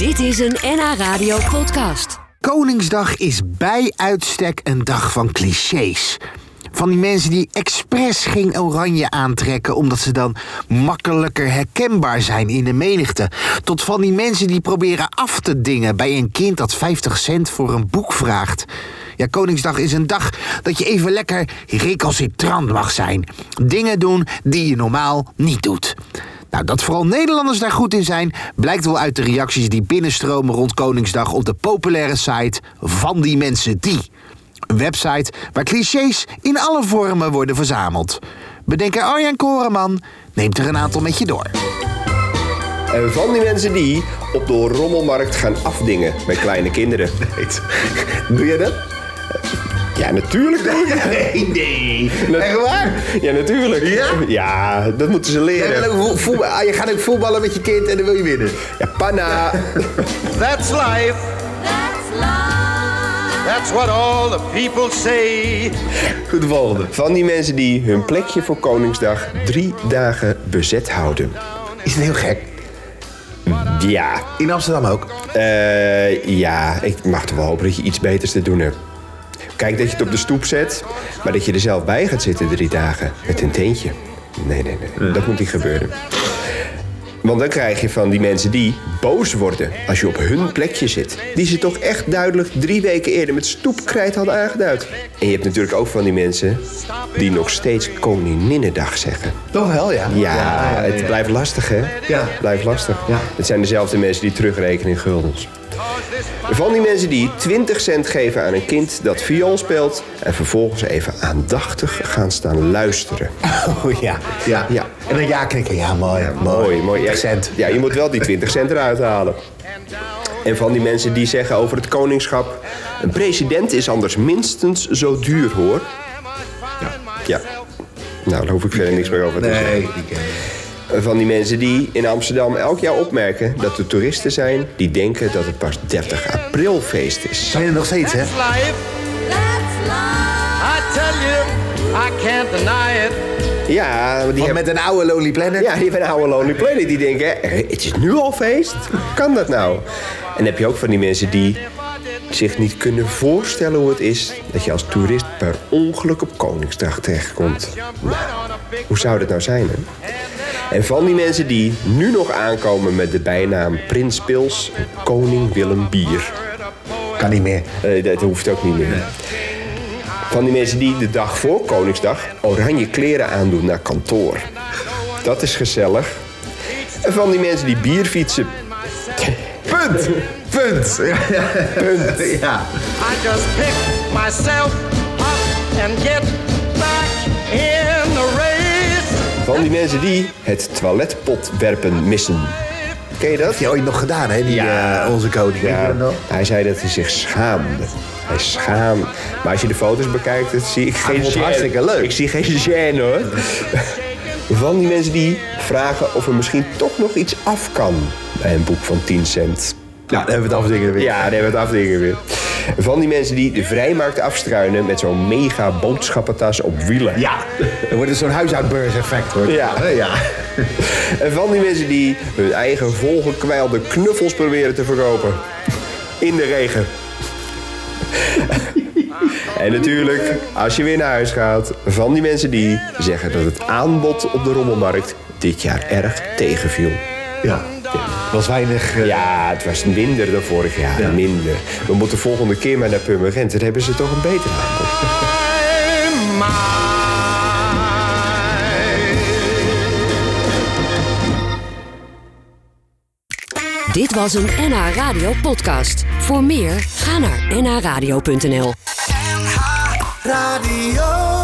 Dit is een NH Radio podcast. Koningsdag is bij uitstek een dag van clichés. Van die mensen die expres geen oranje aantrekken omdat ze dan makkelijker herkenbaar zijn in de menigte. Tot van die mensen die proberen af te dingen bij een kind dat 50 cent voor een boek vraagt. Ja, Koningsdag is een dag dat je even lekker recalcitrant mag zijn. Dingen doen die je normaal niet doet. Nou, dat vooral Nederlanders daar goed in zijn, blijkt wel uit de reacties die binnenstromen rond Koningsdag op de populaire site van die mensen die. Een website waar clichés in alle vormen worden verzameld. Bedenker Arjan Koreman neemt er een aantal met je door. En van die mensen die op de rommelmarkt gaan afdingen met kleine kinderen. Doe jij dat? Ja, natuurlijk doe ik dat. Nee, nee. Echt waar? Ja, natuurlijk. Ja? Ja, dat moeten ze leren. ook voetbal- ah, je gaat ook voetballen met je kind en dan wil je winnen. Ja, panna. That's life. That's what all the people say. Goed, de volgende. Van die mensen die hun plekje voor Koningsdag drie dagen bezet houden. Is het heel gek? Ja, In Amsterdam ook. eh, ja, ik mag toch wel hopen dat je iets beters te doen hebt. Kijk dat je het op de stoep zet, maar dat je er zelf bij gaat zitten drie dagen met een tentje. Nee, nee, nee, dat moet niet gebeuren. Want dan krijg je van die mensen die boos worden als je op hun plekje zit. Die ze toch echt duidelijk drie weken eerder met stoepkrijt hadden aangeduid. En je hebt natuurlijk ook van die mensen die nog steeds Koninginnedag zeggen. Toch wel, ja. Ja, het blijft lastig, hè? Ja. Blijft lastig. Ja. Het zijn dezelfde mensen die terugrekenen in guldens. Van die mensen die 20 cent geven aan een kind dat viool speelt... en vervolgens even aandachtig gaan staan luisteren. Oh, ja. ja. Ja. En dan ja knikken. Ja, mooi. Mooi, mooi. Ja, 20 cent. Ja, je moet wel die 20 cent eruit halen. En van die mensen die zeggen over het koningschap... een president is anders minstens zo duur, hoor. Ja. ja. Nou, daar hoef ik verder niks meer over te zeggen. Nee, ken ik. Van die mensen die in Amsterdam elk jaar opmerken dat er toeristen zijn die denken dat het pas 30 april feest is. Zijn er nog steeds, hè? That's life. I tell you, I can't deny it. Ja, die hebben, met een oude Lonely Planet. ja, die hebben een oude Lonely Planet die denken, eh, het is nu al feest? Hoe kan dat nou? En dan heb je ook van die mensen die zich niet kunnen voorstellen hoe het is dat je als toerist per ongeluk op Koningsdag terechtkomt. Nou, hoe zou dat nou zijn, hè? En van die mensen die nu nog aankomen met de bijnaam Prins Pils, Koning Willem Bier. Kan niet meer. Eh, dat hoeft ook niet meer. Van die mensen die de dag voor Koningsdag oranje kleren aandoen naar kantoor. Dat is gezellig. En van die mensen die bier fietsen. Punt. Punt. Punt. Ja. I just pick myself up and get back in. Van die mensen die het toiletpotwerpen missen. Ken je dat? Heb je ooit nog gedaan, hè? Die, Ja. eh, onze koning. Ja, dat hij zei dat hij zich schaamde. Hij schaamde. Maar als je de foto's bekijkt, dan zie ik geen vond het gêne. hartstikke leuk. Ik zie geen gêne hoor. Van die mensen die vragen of er misschien toch nog iets af kan bij een boek van 10 cent. Ja, dan hebben we het afdingen weer. Ja, daar hebben we het afdingen weer. Van die mensen die de vrijmarkt afstruinen met zo'n mega boodschappentas op wielen. Ja. Dan wordt het zo'n huishoudbeurs effect, hoor. Ja. ja. En van die mensen die hun eigen volgekwijlde knuffels proberen te verkopen. In de regen. En natuurlijk, als je weer naar huis gaat, van die mensen die zeggen dat het aanbod op de rommelmarkt dit jaar erg tegenviel. Ja. Was weinig... eh, Ja, het was minder dan vorig jaar. Ja. Minder. We moeten volgende keer maar naar Purmerend. Dan hebben ze toch een beter aanbod. Dit was een NH Radio podcast. Voor meer, ga naar nhradio.nl. Radio.